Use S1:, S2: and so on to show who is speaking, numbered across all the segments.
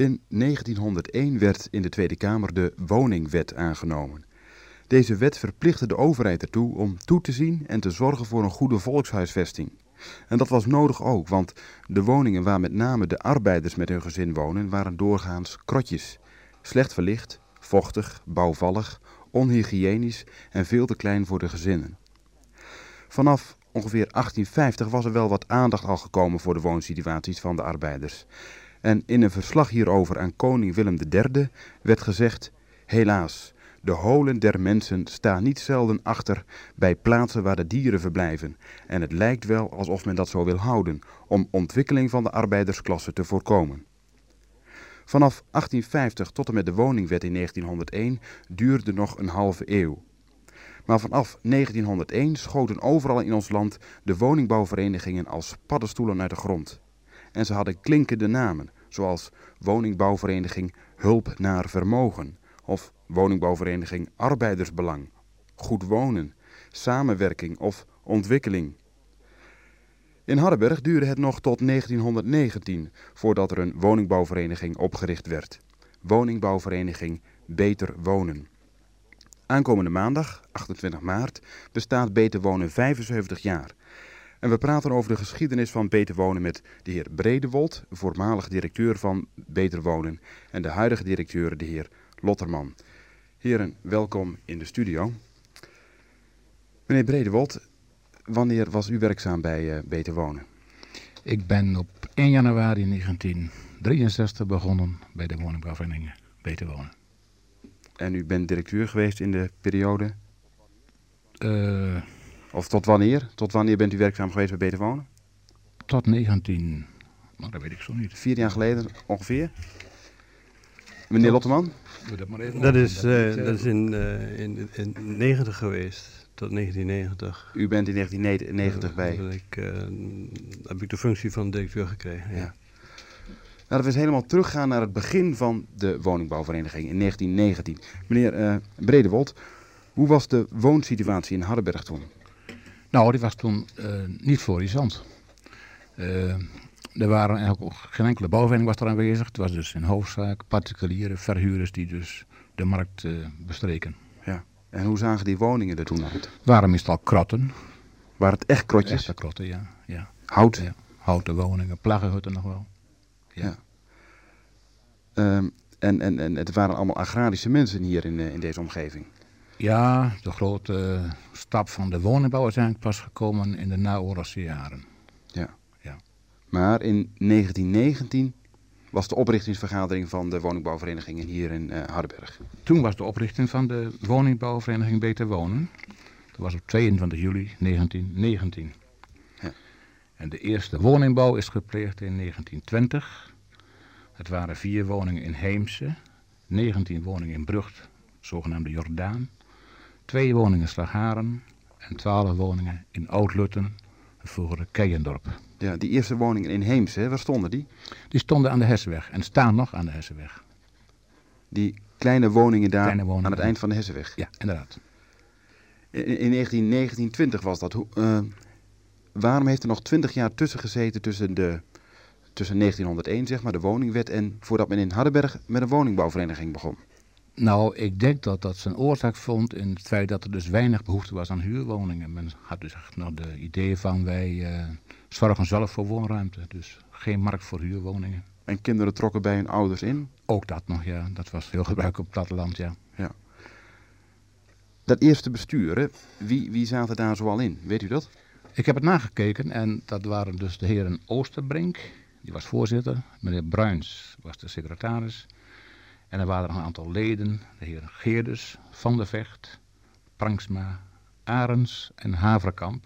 S1: In 1901 werd in de Tweede Kamer de woningwet aangenomen. Deze wet verplichtte de overheid ertoe om toe te zien en te zorgen voor een goede volkshuisvesting. En dat was nodig ook, want de woningen waar met name de arbeiders met hun gezin wonen waren doorgaans krotjes. Slecht verlicht, vochtig, bouwvallig, onhygiënisch en veel te klein voor de gezinnen. Vanaf ongeveer 1850 was er wel wat aandacht al gekomen voor de woonsituaties van de arbeiders. En in een verslag hierover aan koning Willem III werd gezegd: Helaas, de holen der mensen staan niet zelden achter bij plaatsen waar de dieren verblijven. En het lijkt wel alsof men dat zo wil houden, om ontwikkeling van de arbeidersklasse te voorkomen. Vanaf 1850 tot en met de woningwet in 1901 duurde nog een halve eeuw. Maar vanaf 1901 schoten overal in ons land de woningbouwverenigingen als paddenstoelen uit de grond. En ze hadden klinkende namen, zoals woningbouwvereniging Hulp naar Vermogen of woningbouwvereniging Arbeidersbelang, Goed Wonen, Samenwerking of Ontwikkeling. In Hardenberg duurde het nog tot 1919 voordat er een woningbouwvereniging opgericht werd. Woningbouwvereniging Beter Wonen. Aankomende maandag, 28 maart, bestaat Beter Wonen 75 jaar. En we praten over de geschiedenis van Beter Wonen met de heer Bredewold, voormalig directeur van Beter Wonen, en de huidige directeur, de heer Lotterman. Heren, welkom in de studio. Meneer Bredewold, wanneer was u werkzaam bij uh, Beter Wonen?
S2: Ik ben op 1 januari 1963 begonnen bij de woningbouwvereniging Beter Wonen.
S1: En u bent directeur geweest in de periode?
S2: Uh,
S1: of tot wanneer? Tot wanneer bent u werkzaam geweest bij Beter Wonen?
S2: Tot 19, maar dat weet ik zo niet.
S1: Vier jaar geleden ongeveer? Meneer Lotteman?
S3: Dat, maar even dat, is, uh, dat is in, uh, in, in 90 geweest, tot 1990.
S1: U bent in 1990 bij?
S3: Uh, ik, heb ik de functie van directeur gekregen, ja. ja.
S1: Laten we eens helemaal teruggaan naar het begin van de woningbouwvereniging in 1919. Meneer Bredewold, hoe was de woonsituatie in Hardenberg toen?
S2: Nou, die was toen niet florisant. Er waren eigenlijk ook geen enkele bouwvereniging was er aanwezig. Het was dus in hoofdzaak particuliere verhuurders die dus de markt uh, bestreken.
S1: Ja. En hoe zagen die woningen er toen uit? Het
S2: waren meestal krotten.
S1: Waren het echt krotjes?
S2: Echte krotten, ja. ja.
S1: Hout?
S2: Ja. Houten woningen, plaggenhutten nog wel.
S1: Ja. ja. Um, en, en, en het waren allemaal agrarische mensen hier in, uh, in deze omgeving?
S2: Ja, de grote stap van de woningbouw is eigenlijk pas gekomen in de naoorlogse jaren.
S1: Ja. Maar in 1919 was de oprichtingsvergadering van de woningbouwverenigingen hier in uh, Hardenberg.
S2: Toen was de oprichting van de woningbouwvereniging Beter Wonen. Dat was op 22 juli 1919. Ja. En de eerste woningbouw is gepleegd in 1920. Het waren vier woningen in Heemse, 19 woningen in Brugt, zogenaamde Jordaan, twee woningen in Slagharen en 12 woningen in Oudlutten, vroegere Keijendorp.
S1: Ja, die eerste woningen in Heemse, waar stonden die?
S2: Die stonden aan de Hessenweg en staan nog aan de Hessenweg.
S1: Die kleine woningen daar kleine woningen aan het eind van de Hessenweg?
S2: Ja, inderdaad.
S1: In, in 1920 was dat. Uh, waarom heeft er nog 20 jaar tussen gezeten tussen, de, tussen 1901, zeg maar, de woningwet, en voordat men in Hardenberg met een woningbouwvereniging begon?
S2: Nou, ik denk dat dat zijn oorzaak vond in het feit dat er dus weinig behoefte was aan huurwoningen. Men had dus echt nog de idee van wij uh, zorgen zelf voor woonruimte. Dus geen markt voor huurwoningen.
S1: En kinderen trokken bij hun ouders in?
S2: Ook dat nog, ja. Dat was heel gebruikelijk op het platteland, ja.
S1: ja. Dat eerste bestuur, hè? Wie, wie zaten daar zoal in? Weet u dat?
S2: Ik heb het nagekeken en dat waren dus de heren Oosterbrink, die was voorzitter. Meneer Bruins was de secretaris. En er waren er een aantal leden, de heren Geerders, Van der Vecht, Pranksma, Arens en Haverkamp.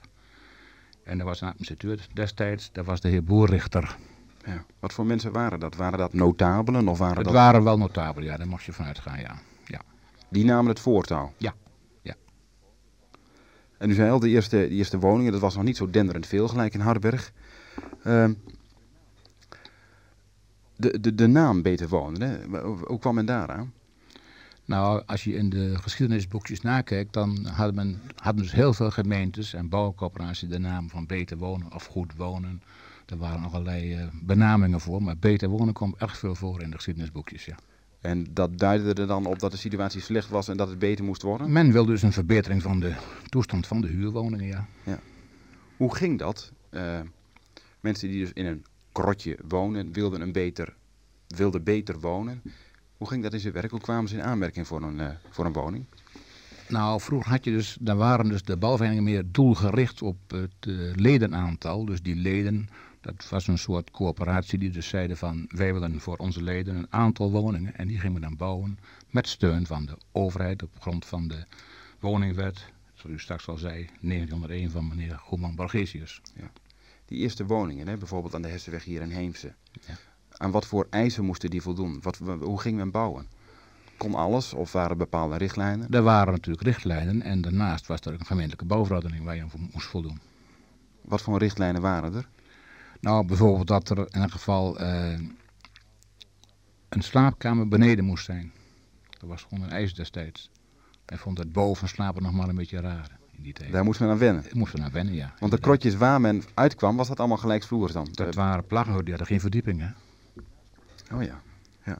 S2: En er was een administrateur destijds, dat was de heer Boerrichter.
S1: Ja. Wat voor mensen waren dat? Waren dat notabelen of waren
S2: het
S1: dat...
S2: waren wel notabelen, ja, daar mocht je vanuit gaan, ja. ja.
S1: Die namen het voortouw?
S2: Ja. ja.
S1: En u zei al, de eerste, de eerste woningen, dat was nog niet zo denderend veel, gelijk in Hardenberg. Uh, de, de, de naam Beter Wonen, hè? hoe kwam men daaraan?
S2: Nou, als je in de geschiedenisboekjes nakijkt, dan hadden, men, hadden dus heel veel gemeentes en bouwcorporaties de naam van Beter Wonen of Goed Wonen Er waren nog allerlei uh, benamingen voor, maar beter wonen komt erg veel voor in de geschiedenisboekjes, ja.
S1: En dat duidde er dan op dat de situatie slecht was en dat het beter moest worden?
S2: Men wilde dus een verbetering van de toestand van de huurwoningen, ja. ja.
S1: Hoe ging dat? Uh, mensen die dus in een krotje wonen, wilden, een beter, wilden beter wonen. Hoe ging dat in zijn werk? Hoe kwamen ze in aanmerking voor een, uh, voor een woning?
S2: Nou, vroeger had je dus, daar waren dus de bouwverenigingen meer doelgericht op het uh, ledenaantal. Dus die leden, dat was een soort coöperatie die dus zeiden van wij willen voor onze leden een aantal woningen. En die gingen we dan bouwen met steun van de overheid op grond van de woningwet. Zoals u straks al zei, 1901 van meneer Goeman Borgesius. Ja.
S1: Die eerste woningen, hè, bijvoorbeeld aan de Hessenweg hier in Heemse. Ja. Aan wat voor eisen moesten die voldoen? Wat, hoe ging men bouwen? Kon alles of waren bepaalde richtlijnen?
S2: Er waren natuurlijk richtlijnen en daarnaast was er ook een gemeentelijke bouwverordening waar je aan moest voldoen.
S1: Wat voor richtlijnen waren er?
S2: Nou, bijvoorbeeld dat er in elk geval uh, een slaapkamer beneden moest zijn. Dat was gewoon een eis destijds. Hij vond het boven slapen nog maar een beetje raar. In die tijd.
S1: Daar moest men aan wennen?
S2: Daar moest men aan wennen, ja.
S1: Want de krotjes waar men uitkwam, was dat allemaal gelijksvloers dan?
S2: Dat waren plaggen, die hadden geen verdiepingen.
S1: Oh ja. ja.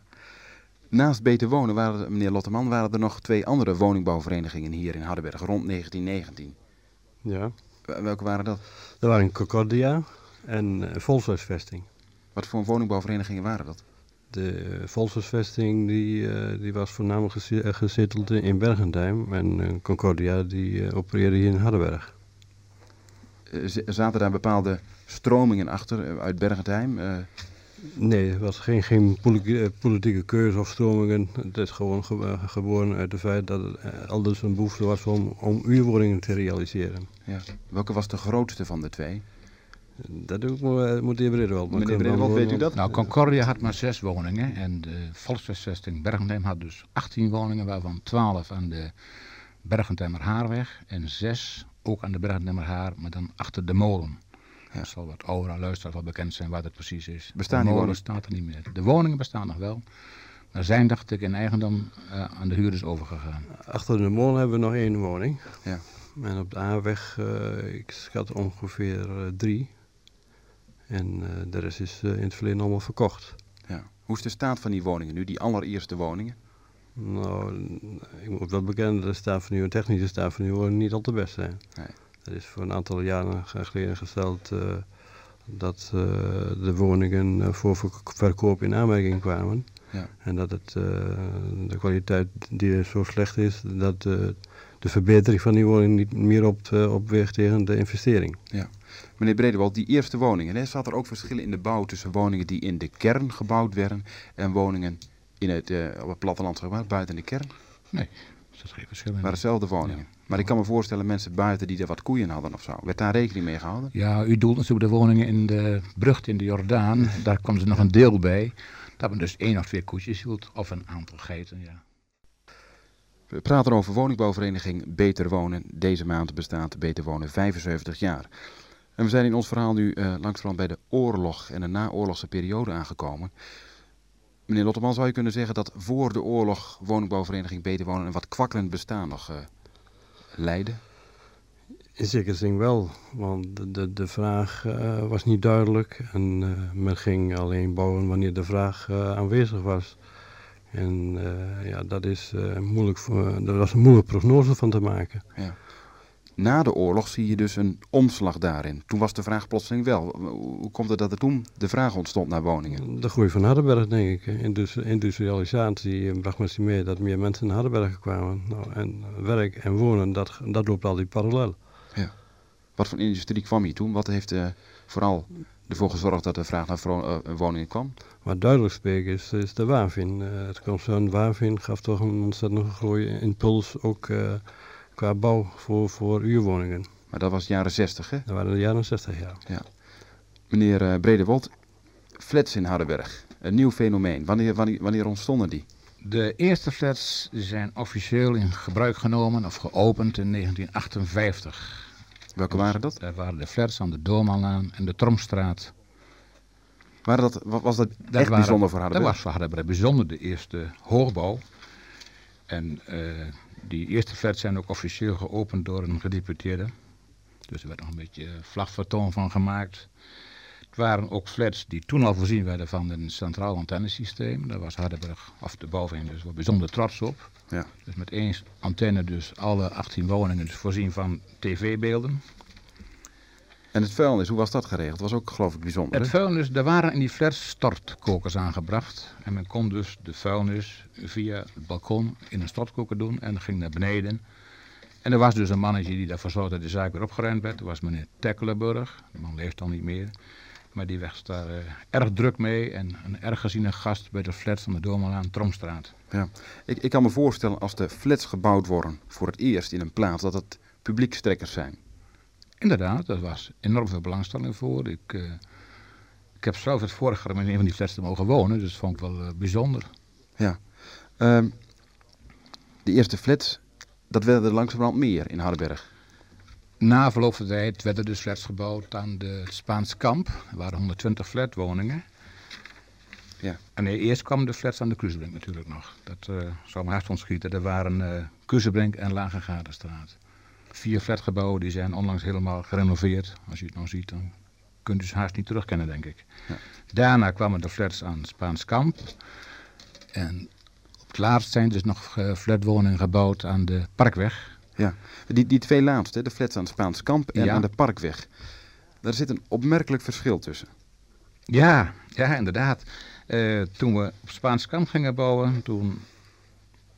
S1: Naast Beter Wonen, waren meneer Lotteman, waren er nog twee andere woningbouwverenigingen hier in Hardenberg rond 1919.
S3: Ja.
S1: Welke waren dat?
S3: Dat waren Concordia en uh, Volkshuisvesting.
S1: Wat voor woningbouwverenigingen waren dat?
S3: De Volkshuisvesting die, uh, die was voornamelijk gezetteld in Bergendheim en uh, Concordia die opereerde hier in Hardenberg.
S1: zaten daar bepaalde stromingen achter uit Bergendheim?
S3: Nee, het was geen, geen politieke, keuze of stromingen. Het is gewoon geboren uit het feit dat het aldus een behoefte was om, om uurwoningen te realiseren.
S1: Ja. Welke was de grootste van de twee?
S3: Dat doe ik uh, moet de heer wel.
S1: Meneer Bredewald, weet u dat?
S2: Nou, Concordia had maar zes woningen en de Volkshuisvesting Bergendheim had dus 18 woningen, waarvan 12 aan de Bergendheimer Haarweg en 6 ook aan de Bergendheimer Haar, maar dan achter de molen. Ja. Dat zal wat oudere luisteraars wel bekend zijn waar dat precies is.
S1: Bestaan de
S2: woningen staat er niet meer. De woningen bestaan nog wel. Maar zijn, dacht ik, in eigendom uh, aan de huurders overgegaan.
S3: Achter de molen hebben we nog één woning. Ja. En op de A-weg, uh, ik schat ongeveer uh, drie. En de rest is in het verleden allemaal verkocht.
S1: Ja. Hoe is de staat van die woningen nu, die allereerste woningen?
S3: Nou, ik moet wel bekennen, de staat van die technische staat van die woningen niet al te best zijn. Nee. Er is voor een aantal jaren geleden gesteld uh, dat uh, de woningen voor verkoop in aanmerking kwamen. Ja. En dat het, de kwaliteit die zo slecht is, dat de verbetering van die woning niet meer op, opweegt tegen de investering.
S1: Ja. Meneer Bredewald, die eerste woningen, hè, zat er ook verschillen in de bouw tussen woningen die in de kern gebouwd werden en woningen in het, op het platteland gebouwd, buiten de kern?
S2: Nee, dat is geen verschil in.
S1: Maar dezelfde woningen? Maar ik kan me voorstellen mensen buiten die er wat koeien hadden of zo. Werd daar rekening mee gehouden?
S2: Ja, u doelt natuurlijk de woningen in de Brucht in de Jordaan. Daar kwam er nog een deel bij. Dat men dus één of twee koetjes hield of een aantal geiten, ja.
S1: We praten over woningbouwvereniging Beter Wonen. Deze maand bestaat Beter Wonen 75 jaar. En we zijn in ons verhaal nu uh, langzamerhand bij de oorlog en de naoorlogse periode aangekomen. Meneer Lotteman, zou je kunnen zeggen dat voor de oorlog woningbouwvereniging Beter Wonen een wat kwakkelend bestaan nog uh, leiden?
S3: In zekere zin wel, want de, de, vraag uh, was niet duidelijk en uh, men ging alleen bouwen wanneer de vraag aanwezig was. En ja, dat, is, moeilijk voor, dat was een moeilijke prognose van te maken. Ja.
S1: Na de oorlog zie je dus een omslag daarin. Toen was de vraag plotseling wel. Hoe komt het dat er toen de vraag ontstond naar woningen?
S3: De groei van Hardenberg, denk ik. Industrialisatie bracht met zich mee dat meer mensen naar Hardenberg kwamen. Nou, en werk en wonen, dat, dat loopt altijd parallel. Ja.
S1: Wat voor industrie kwam hier toen? Wat heeft uh, vooral ervoor gezorgd dat de vraag naar uh, woningen kwam?
S3: Wat duidelijk spreken is, is de Wavin. Uh, het concern Wavin gaf toch een ontzettende groei impuls ook qua bouw voor, voor uurwoningen.
S1: Maar dat was de jaren 60, hè?
S3: Dat waren de jaren 60, ja. ja.
S1: Meneer uh, Bredewold, flats in Hardenberg, een nieuw fenomeen. Wanneer, wanneer, wanneer ontstonden die?
S2: De eerste flats zijn officieel in gebruik genomen of geopend in 1958.
S1: Welke waren dat?
S2: Dat waren de flats aan de Doormanlaan en de Tromstraat.
S1: Waren dat, was dat, dat echt bijzonder voor Hardenberg?
S2: Dat was voor Hardenberg bijzonder, de eerste hoogbouw. En uh, die eerste flats zijn ook officieel geopend door een gedeputeerde. Dus er werd nog een beetje vlagvertoon van gemaakt. waren ook flats die toen al voorzien werden van een centraal antennesysteem. Daar was Hardenberg, of de bouwvereniging dus, wel bijzonder trots op. Ja. Dus met één antenne dus alle 18 woningen dus voorzien van tv-beelden.
S1: En het vuilnis, hoe was dat geregeld? Dat was ook geloof ik bijzonder.
S2: Het vuilnis, er waren in die flats stortkokers aangebracht. En men kon dus de vuilnis via het balkon in een stortkoker doen en ging naar beneden. En er was dus een mannetje die daarvoor zorgde dat de zaak weer opgeruimd werd. Dat was meneer Tekkelenburg. De man leeft al niet meer. Maar die was daar uh, erg druk mee en een erg geziene gast bij de flats van de Doormalaan Tromstraat.
S1: Ja, ik, ik kan me voorstellen als de flats gebouwd worden voor het eerst in een plaats dat het publiekstrekkers zijn.
S2: Inderdaad, daar was enorm veel belangstelling voor. Ik, uh, ik heb zelf het vorige jaar in een van die flats te mogen wonen, dus dat vond ik wel uh, bijzonder.
S1: Ja, um, de eerste flats, dat werden er langzamerhand meer in Hardenberg.
S2: Na verloop van tijd werden dus flats gebouwd aan de Spaans kamp. Er waren 120 flatwoningen. Ja. En nee, eerst kwamen de flats aan de Kruisbrink natuurlijk nog. Dat uh, zou me hart ontschieten. Er waren uh, Kruisbrink en Lage Gadenstraat. Vier flatgebouwen die zijn onlangs helemaal gerenoveerd. Als je het nou ziet, dan kunt u ze haast niet terugkennen, denk ik. Ja. Daarna kwamen de flats aan Spaans kamp. En op het laatst zijn dus nog uh, flatwoningen gebouwd aan de Parkweg.
S1: Ja, die, die twee laatste, de flats aan Spaans kamp en aan de Parkweg. Daar zit een opmerkelijk verschil tussen.
S2: Ja, ja inderdaad. Uh, toen we op Spaans kamp gingen bouwen, toen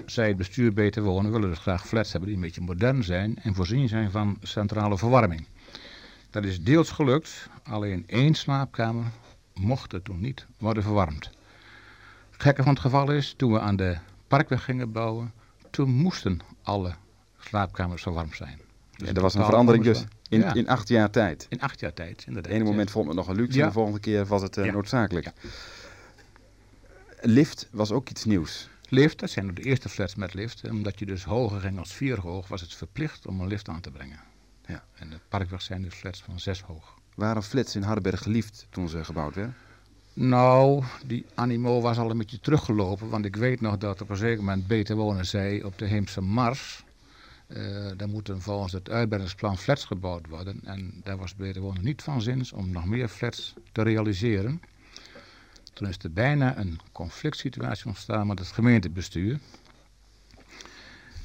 S2: zei het bestuur beter wonen. We willen dus graag flats hebben die een beetje modern zijn en voorzien zijn van centrale verwarming. Dat is deels gelukt, alleen één slaapkamer mocht er toen niet worden verwarmd. Het gekke van het geval is, toen we aan de Parkweg gingen bouwen, toen moesten alle slaapkamers verwarmd zijn.
S1: Dus ja, er was een verandering dus in, in acht jaar tijd.
S2: In acht jaar tijd, inderdaad.
S1: Het ene moment vond het nog een luxe en de volgende keer was het uh, noodzakelijk. Lift was ook iets nieuws.
S2: Lift, dat zijn de eerste flats met lift. Omdat je dus hoger ging als vier hoog, was het verplicht om een lift aan te brengen. Ja. En de parkweg zijn dus flats van zes hoog.
S1: Waren flats in Hardenberg geliefd toen ze gebouwd werden?
S2: Nou, die animo was al een beetje teruggelopen. Want ik weet nog dat op een zeker moment Beter Wonen zei op de Heemse Mars... Uh, daar moeten volgens het uitbreidingsplan flats gebouwd worden. En daar was Beter Wonen niet van zins om nog meer flats te realiseren. Toen is er bijna een conflict situatie ontstaan met het gemeentebestuur.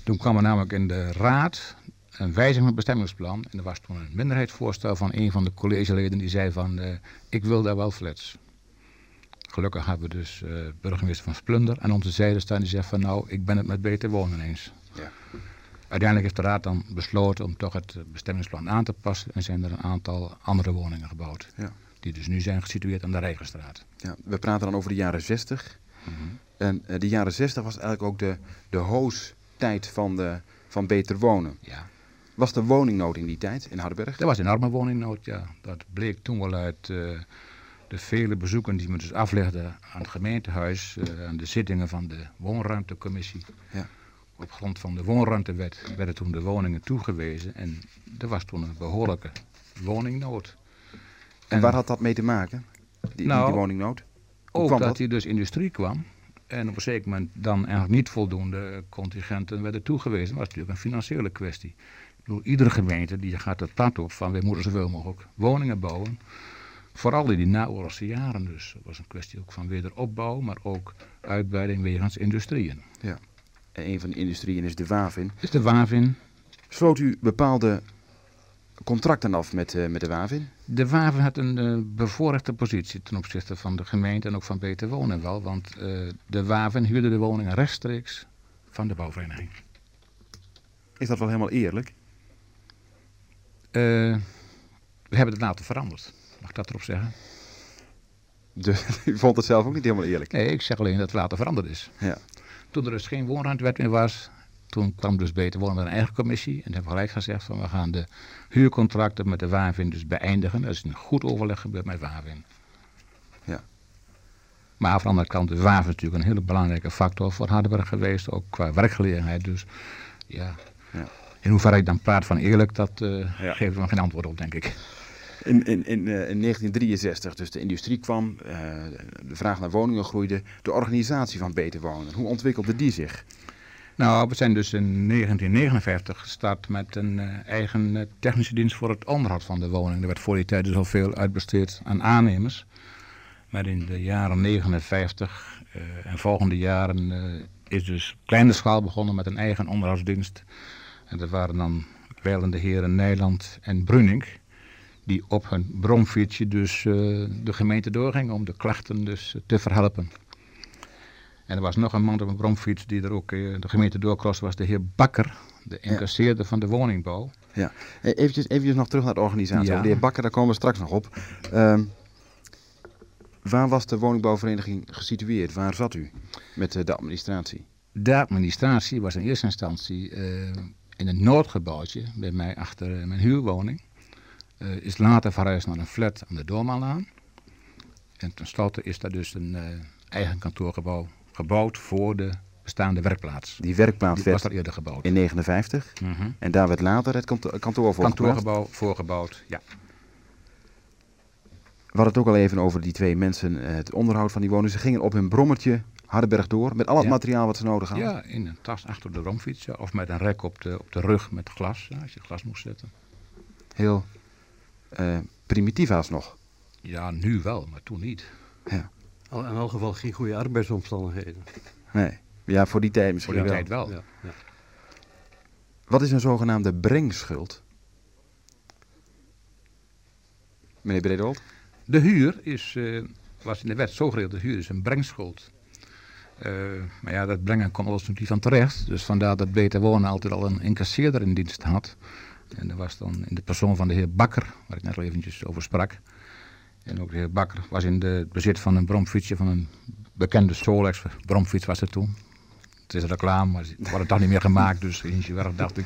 S2: Toen kwam er namelijk in de raad een wijziging van het bestemmingsplan. En er was toen een minderheidsvoorstel van een van de collegeleden die zei van... Uh, ik wil daar wel flats. Gelukkig hebben we dus uh, burgemeester van Splunder aan onze zijde staan. Die zegt van nou, ik ben het met beter wonen eens. Ja. Uiteindelijk heeft de raad dan besloten om toch het bestemmingsplan aan te passen. En zijn er een aantal andere woningen gebouwd. Ja. Die dus nu zijn gesitueerd aan de Rijgenstraat.
S1: Ja, we praten dan over de jaren 60. Mm -hmm. En uh, de jaren 60 was eigenlijk ook de, de hoostijd van, de, van beter wonen. Ja. Was er woningnood in die tijd in Hardenberg?
S2: Er was een enorme woningnood, ja. Dat bleek toen wel uit uh, de vele bezoeken die we dus aflegden aan het gemeentehuis, uh, aan de zittingen van de woonruimtecommissie. Ja. Op grond van de woonruimtewet werden toen de woningen toegewezen en er was toen een behoorlijke woningnood.
S1: En, waar had dat mee te maken, die, nou, die, woningnood?
S2: Hoe ook dat, dat hij dus industrie kwam en op een zeker moment dan eigenlijk niet voldoende contingenten werden toegewezen. Dat was natuurlijk een financiële kwestie. Ik bedoel, iedere gemeente die gaat het pad op van we moeten zoveel mogelijk woningen bouwen. Vooral in die naoorlogse jaren dus. Dat was een kwestie ook van wederopbouw, maar ook uitbreiding wegens industrieën.
S1: Ja. En een van de industrieën is de Wavin.
S2: Is de Wavin.
S1: Sloot u bepaalde contracten af met, uh, met de Wavin?
S2: De Wavin had een uh, bevoorrechte positie ten opzichte van de gemeente en ook van Beter Wonen wel. Want uh, de Wavin huurde de woningen rechtstreeks van de bouwvereniging.
S1: Is dat wel helemaal eerlijk?
S2: we hebben het later veranderd. Mag ik dat erop zeggen?
S1: De, u vond het zelf ook niet helemaal eerlijk?
S2: Nee, ik zeg alleen dat het later veranderd is. Ja. Toen er dus geen woonruimtewet meer was, toen kwam dus Beter Wonen met een eigen commissie. En hebben gelijk gezegd van we gaan de huurcontracten met de WAVIN dus beëindigen. Dat is een goed overleg gebeurd met WAVIN. Ja. Maar van de andere kant, de WAVIN is natuurlijk een hele belangrijke factor voor Hardenberg geweest. Ook qua werkgelegenheid. Dus ja, ja. in hoeverre ik dan praat van eerlijk, dat uh, ja. geeft er geen antwoord op, denk ik.
S1: In, in, in, uh, in 1963, dus de industrie kwam, uh, de vraag naar woningen groeide, de organisatie van Beter Wonen. Hoe ontwikkelde die zich?
S2: Nou, we zijn dus in 1959 gestart met een uh, eigen uh, technische dienst voor het onderhoud van de woning. Er werd voor die tijd dus al veel uitbesteed aan aannemers. Maar in de jaren 59 uh, en volgende jaren is dus kleine schaal begonnen met een eigen onderhoudsdienst. En dat waren dan wijlende heren Nijland en Bruning. Die op hun bromfietsje dus de gemeente doorgingen om de klachten dus te verhelpen. En er was nog een man op een bromfiets die er ook uh, de gemeente doorkroos was, de heer Bakker, de incasseerder van de woningbouw.
S1: Ja, e, eventjes, eventjes nog terug naar de organisatie. Ja. De heer Bakker, daar komen we straks nog op. Um, waar was de woningbouwvereniging gesitueerd? Waar zat u met uh, de administratie?
S2: De administratie was in eerste instantie uh, in een noodgebouwtje bij mij achter mijn huurwoning. is later verhuisd naar een flat aan de Doormanlaan. En tenslotte is daar dus een eigen kantoorgebouw gebouwd voor de bestaande werkplaats.
S1: Die werkplaats
S2: Die
S1: werd
S2: was al eerder gebouwd.
S1: in 59
S2: Mhm.
S1: en daar werd later het kantoor, kantoor voor
S2: Kantoorgebouw voorgebouwd, ja.
S1: We hadden het ook al even over die twee mensen, eh, het onderhoud van die woning. Ze gingen op hun brommertje Hardenberg door met al het
S2: Ja.
S1: materiaal wat ze nodig hadden.
S2: Ja, in een tas achter de romfiets ja, of met een rek op de, op de rug met glas, ja, als je glas moest zetten.
S1: Heel eh, primitief alsnog.
S2: Ja, nu wel, maar toen niet.
S1: Ja.
S3: Al, in elk geval geen goede arbeidsomstandigheden.
S1: Nee. Ja, voor die tijd
S2: Voor
S1: misschien
S2: die
S1: wel.
S2: tijd wel.
S3: Ja, ja.
S1: Wat is een zogenaamde brengschuld? Meneer Bredold?
S2: De huur is, eh, was in de wet zo geregeld, de huur is een brengschuld. Eh, maar ja, dat brengen kon alles niet van terecht. Dus vandaar dat Beter Wonen altijd al een incasseerder in dienst had. En dat was dan in de persoon van de heer Bakker, waar ik net al eventjes over sprak. En ook de heer Bakker was in de het bezit van een bromfietsje van een bekende Solex. Bromfiets was het toen. Het is reclame, maar het wordt toch niet meer gemaakt, dus eentje werk dacht ik.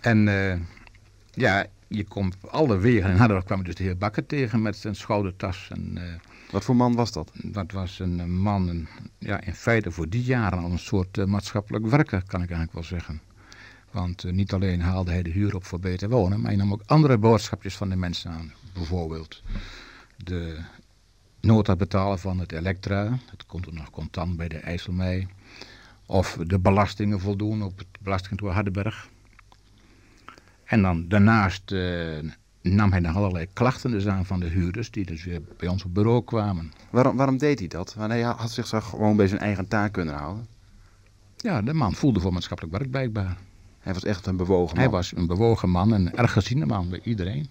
S2: En eh, ja, je komt alle wegen in Harderwijk kwam je dus de heer Bakker tegen met zijn schoudertas. En eh,
S1: Wat voor man was dat?
S2: dat was een man, een, ja, in feite voor die jaren al een soort eh, maatschappelijk werker, kan ik eigenlijk wel zeggen. Want niet alleen haalde hij de huur op voor beter wonen, maar hij nam ook andere boodschapjes van de mensen aan. Bijvoorbeeld de nota betalen van het elektra, dat komt er nog contant bij de IJsselmei. Of de belastingen voldoen op het belastingkantoor Hardenberg. En dan daarnaast eh, nam hij nog allerlei klachten dus aan van de huurders die dus weer bij ons op bureau kwamen.
S1: Waarom, waarom deed hij dat? Want hij had zich zo gewoon bij zijn eigen taak kunnen houden.
S2: Ja, de man voelde voor maatschappelijk werk blijkbaar.
S1: Hij was echt een bewogen man.
S2: Hij was een bewogen man, een erg geziene man bij iedereen.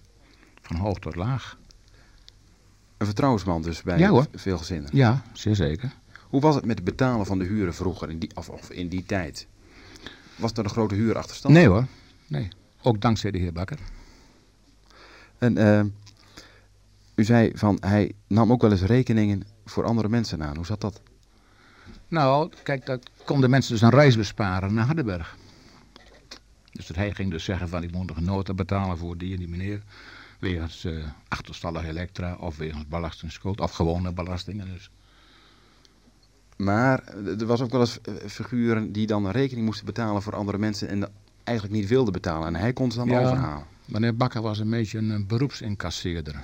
S2: Van hoog tot laag.
S1: Een vertrouwensman dus bij
S2: Ja, hoor.
S1: veel gezinnen.
S2: Ja, zeer zeker.
S1: Hoe was het met het betalen van de huren vroeger, in die, of, of in die tijd? Was er een grote huurachterstand?
S2: Nee hoor, nee. Ook dankzij de heer Bakker.
S1: En eh, u zei van, hij nam ook wel eens rekeningen voor andere mensen aan. Hoe zat dat?
S2: Nou, kijk, dat konden mensen dus een reis besparen naar Hardenberg. Dus dat hij ging dus zeggen van ik moet nog een nota betalen voor die en die meneer. Wegens eh achterstallig elektra of wegens belastingsschuld of gewone belastingen. Dus.
S1: Maar eh, er was ook wel eens eh, figuren die dan rekening moesten betalen voor andere mensen en eigenlijk niet wilden betalen. En hij kon ze dan
S2: Ja.
S1: overhalen.
S2: Meneer Bakker was een beetje een, beroepsincasseerder.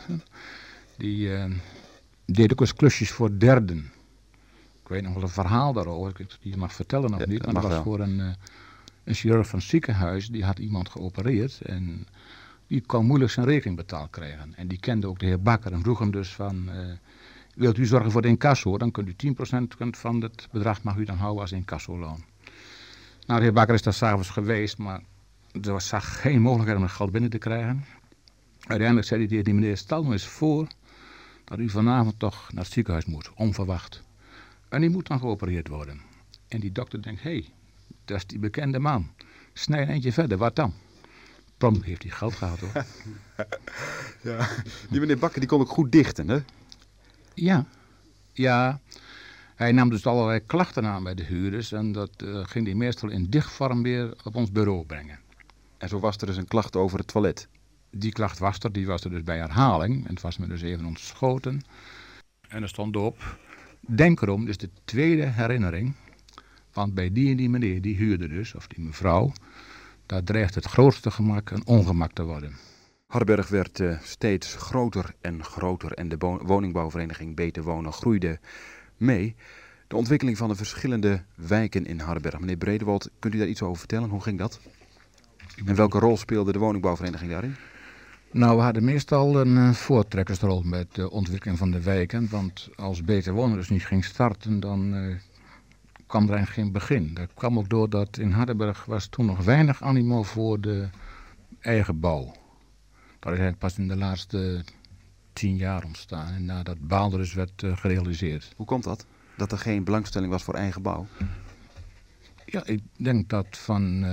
S2: Die deed ook eens klusjes voor derden. Ik weet nog wel een verhaal daarover, ik die mag vertellen of niet. Maar dat was voor een, eh, een chirurg van het ziekenhuis, die had iemand geopereerd. En die kon moeilijk zijn rekening betaald krijgen. En die kende ook de heer Bakker en vroeg hem dus van... eh, wilt u zorgen voor de incasso, dan kunt u 10% kunt van het bedrag mag u dan houden als incassoloon. Nou, de heer Bakker is daar s'avonds geweest, maar er was, zag geen mogelijkheid om het geld binnen te krijgen. Uiteindelijk zei hij die meneer, stel nou eens voor dat u vanavond toch naar het ziekenhuis moet, onverwacht. En die moet dan geopereerd worden. En die dokter denkt, hé, hey, dat is die bekende man. Snij een eentje verder, wat dan? Prompt heeft hij geld gehad hoor.
S1: Ja. Die meneer Bakker die kon ook goed dichten, hè?
S2: Ja, ja. Hij nam dus allerlei klachten aan bij de huurders en dat eh, ging hij meestal in dichtvorm weer op ons bureau brengen.
S1: En zo was er dus een klacht over het toilet.
S2: Die klacht was er, die was er dus bij herhaling. En het was me dus even ontschoten. En er stond op, denk erom, dus de tweede herinnering. Want bij die en die meneer, die huurde dus, of die mevrouw, daar dreigt het grootste gemak een ongemak te worden.
S1: Hardenberg werd eh, steeds groter en groter en de bo- woningbouwvereniging Beter Wonen groeide mee. De ontwikkeling van de verschillende wijken in Hardenberg. Meneer Bredewald, kunt u daar iets over vertellen? Hoe ging dat? En welke rol speelde de woningbouwvereniging daarin?
S2: Nou, we hadden meestal een uh, voortrekkersrol met de ontwikkeling van de wijken. Want als Beter Wonen dus niet ging starten, dan uh, kwam er eigenlijk geen begin. Dat kwam ook doordat in Hardenberg was toen nog weinig animo voor de eigen bouw. Dat is eigenlijk pas in de laatste tien jaar ontstaan. En nadat Baalder dus werd uh, gerealiseerd.
S1: Hoe komt dat? Dat er geen belangstelling was voor eigen bouw?
S2: Ja, ik denk dat van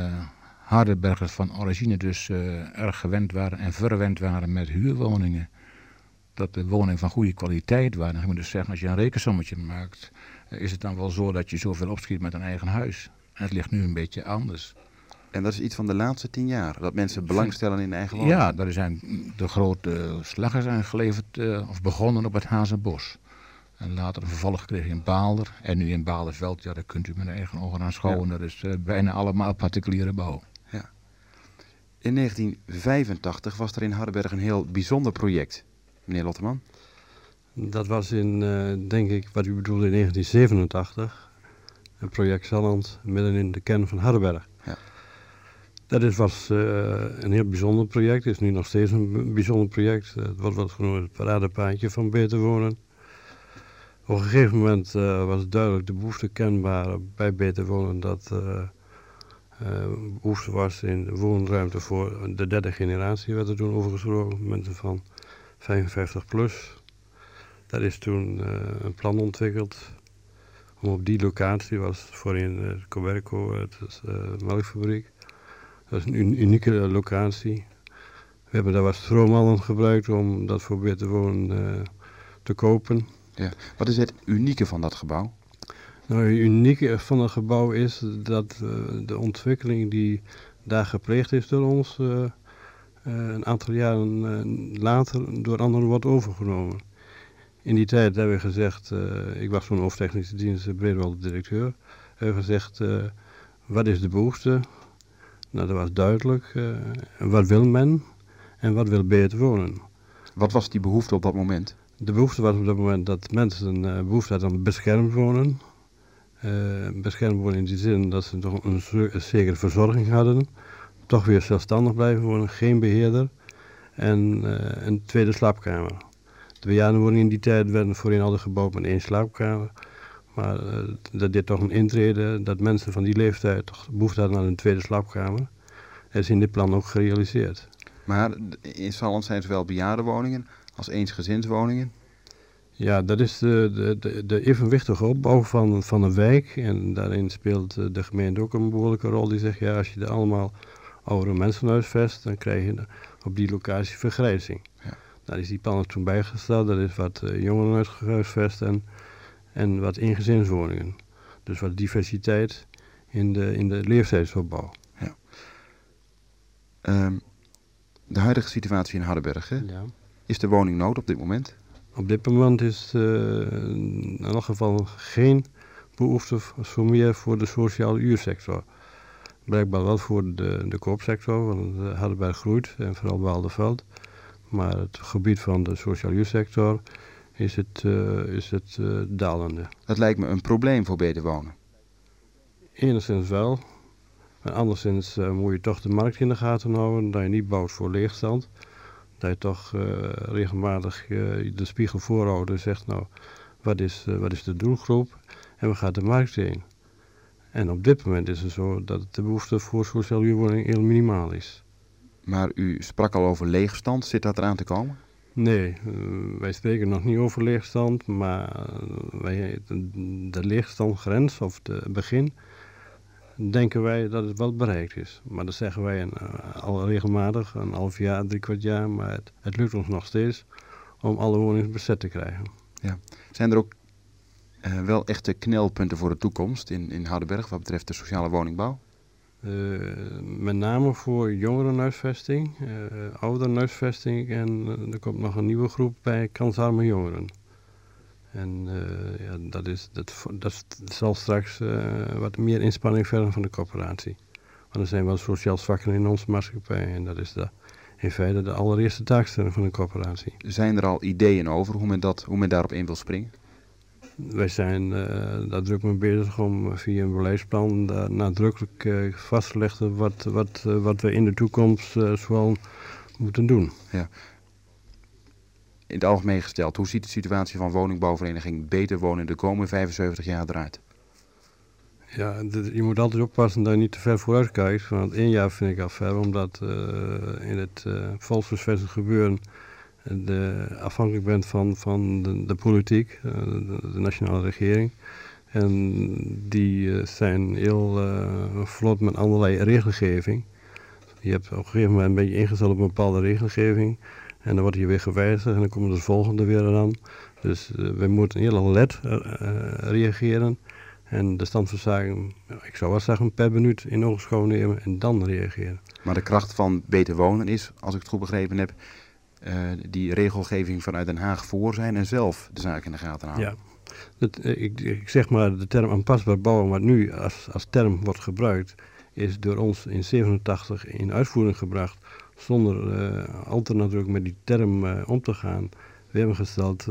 S2: Hardenbergers van origine dus uh, erg gewend waren en verwend waren met huurwoningen. Dat de woningen van goede kwaliteit waren. Ik moet dus zeggen, als je een rekensommetje maakt, uh, is het dan wel zo dat je zoveel opschiet met een eigen huis. En het ligt nu een beetje anders.
S1: En dat is iets van de laatste tien jaar, dat mensen belangstellen in eigen woning?
S2: Ja, er zijn de grote slagen zijn geleverd uh, of begonnen op het Hazenbos. En later een vervolg gekregen in Baalder. En nu in Baalderveld, ja, daar kunt u met eigen ogen aan schouwen. Ja. Dat is uh, bijna allemaal particuliere bouw.
S1: In 1985 was er in Hardenberg een heel bijzonder project. Meneer Lotteman?
S3: Dat was in, uh, denk ik, wat u bedoelde in 1987. Een project Zalland midden in de kern van Hardenberg. Ja. Dat is, was uh, een heel bijzonder project. Het is nu nog steeds een bijzonder project. Het wordt wat genoemd het paradepaadje van Beter Wonen. Op een gegeven moment uh, was duidelijk de behoefte kenbaar bij Beter Wonen dat uh, behoefte was in woonruimte voor de derde generatie, werd er toen over gesproken, mensen van 55 plus. Daar is toen uh, een plan ontwikkeld om op die locatie, was voorheen uh, Coberco, het is de melkfabriek. Dat is een unieke locatie. We hebben daar wat stroomhallen gebruikt om dat voor beter wonen te kopen.
S1: Ja. Wat is het unieke van dat gebouw?
S3: Nou, het unieke van het gebouw is dat uh, de ontwikkeling die daar gepleegd is door ons, uh, uh, een aantal jaren later door anderen wordt overgenomen. In die tijd hebben we gezegd, ik was toen hoofdtechnische dienst Bredewald directeur, hebben we gezegd, wat is de behoefte? Nou, dat was duidelijk. wat wil men en wat wil beter wonen?
S1: Wat was die behoefte op dat moment?
S3: De behoefte was op dat moment dat mensen behoefte hadden aan beschermd wonen. Beschermd worden in die zin dat ze toch een, een, zekere verzorging hadden. Toch weer zelfstandig blijven wonen, geen beheerder. En een tweede slaapkamer. De bejaardenwoningen in die tijd werden voorheen altijd gebouwd met één slaapkamer. Maar uh, dat deed toch een intrede dat mensen van die leeftijd toch behoefte hadden aan een tweede slaapkamer. Dat is in dit plan ook gerealiseerd.
S1: Maar in Salland zijn zowel bejaardenwoningen als eensgezinswoningen
S3: ja, dat is de, de, de, evenwichtige opbouw van, van een wijk. En daarin speelt eh, de gemeente ook een behoorlijke rol. Die zegt, ja, als je er allemaal oudere mensen huisvest, dan krijg je op die locatie vergrijzing. Ja. Daar is die plannen toen bijgesteld. Dat is wat uh, jongeren huisvest en, en wat ingezinswoningen. Dus wat diversiteit in de, in de leeftijdsopbouw. Ja.
S1: Um, de huidige situatie in Hardenberg, ja. is de woningnood op dit moment?
S3: Op dit moment is uh, in elk geval geen behoefte voor meer voor de sociale uursector. Blijkbaar wel voor de, de koopsector, want Hardenberg groeit en vooral Waalderveld. Maar het gebied van de sociale uursector is het, uh, is het uh, dalende.
S1: Dat lijkt me een probleem voor beter wonen.
S3: Enigszins wel. Maar anderszins moet je toch de markt in de gaten houden, dat je niet bouwt voor leegstand dat je toch regelmatig de spiegel voorhoudt en zegt, nou, wat is, wat is de doelgroep en waar gaat de markt heen? En op dit moment is het zo dat de behoefte voor sociale huurwoning heel minimaal is.
S1: Maar u sprak al over leegstand, zit dat eraan te komen?
S3: Nee, wij spreken nog niet over leegstand, maar wij, de, leegstandgrens of de begin denken wij dat het wel bereikt is. Maar dat zeggen wij een, uh, al regelmatig, een half jaar, drie kwart jaar. Maar het, het, lukt ons nog steeds om alle woningen bezet te krijgen.
S1: Ja. Zijn er ook wel echte knelpunten voor de toekomst in, in Hardenberg wat betreft de sociale woningbouw?
S3: Uh, met name voor jongerenhuisvesting, ouderenhuisvesting en er komt nog een nieuwe groep bij kansarme jongeren. En uh, ja, dat, is, dat, dat zal straks uh, wat meer inspanning vergen van de coöperatie. Want er zijn wel sociaal zwakken in onze maatschappij. En dat is de, in feite de allereerste taakstelling van een coöperatie.
S1: Zijn er al ideeën over hoe men, dat, hoe men daarop in wil springen?
S3: Wij zijn daar druk mee bezig om via een beleidsplan nadrukkelijk uh, vast te leggen wat, wat, wat we in de toekomst zoal moeten doen. Ja.
S1: In het algemeen gesteld, hoe ziet de situatie van woningbouwvereniging Beter Wonen de komende 75 jaar eruit?
S3: Ja, je moet altijd oppassen dat je niet te ver vooruit kijkt. Want één jaar vind ik al ver, omdat in het uh, gebeuren de, afhankelijk bent van, van de, de politiek, eh, de, de, nationale regering. En die eh, zijn heel uh, vlot met allerlei regelgeving. Je hebt op een gegeven moment een beetje ingesteld op een bepaalde regelgeving. En dan wordt je weer gewijzigd en dan komen de volgende weer aan. Dus we moeten heel alert reageren. En de stand van zaken, ik zou wel zeggen, per minuut in ogenschouw nemen en dan reageren.
S1: Maar de kracht van beter wonen is, als ik het goed begrepen heb, die regelgeving vanuit Den Haag voor zijn en zelf de zaak in de gaten houden.
S3: Ja, eh, ik, zeg maar de term aanpasbaar bouwen, wat nu als, als term wordt gebruikt, is door ons in 87 in uitvoering gebracht zonder uh, al met die term om te gaan. We hebben gesteld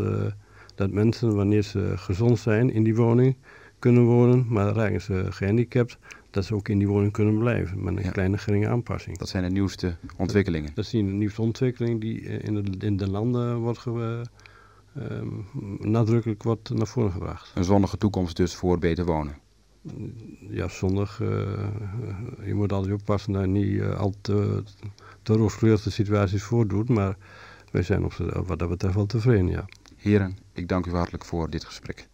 S3: dat mensen, wanneer ze gezond zijn in die woning, kunnen wonen, maar raken ze gehandicapt, dat ze ook in die woning kunnen blijven met een kleine geringe aanpassing.
S1: Dat zijn de nieuwste ontwikkelingen?
S3: Dat, zijn de nieuwste ontwikkelingen die eh, in de, in de landen wordt ge, uh, nadrukkelijk wordt naar voren gebracht.
S1: Een zonnige toekomst dus voor beter wonen?
S3: Ja, zonnig. Uh, je moet altijd oppassen dat je niet uh, al te, te situaties voordoet, maar wij zijn op, wat dat betreft wel tevreden, ja.
S1: Heren, ik dank u hartelijk voor dit gesprek.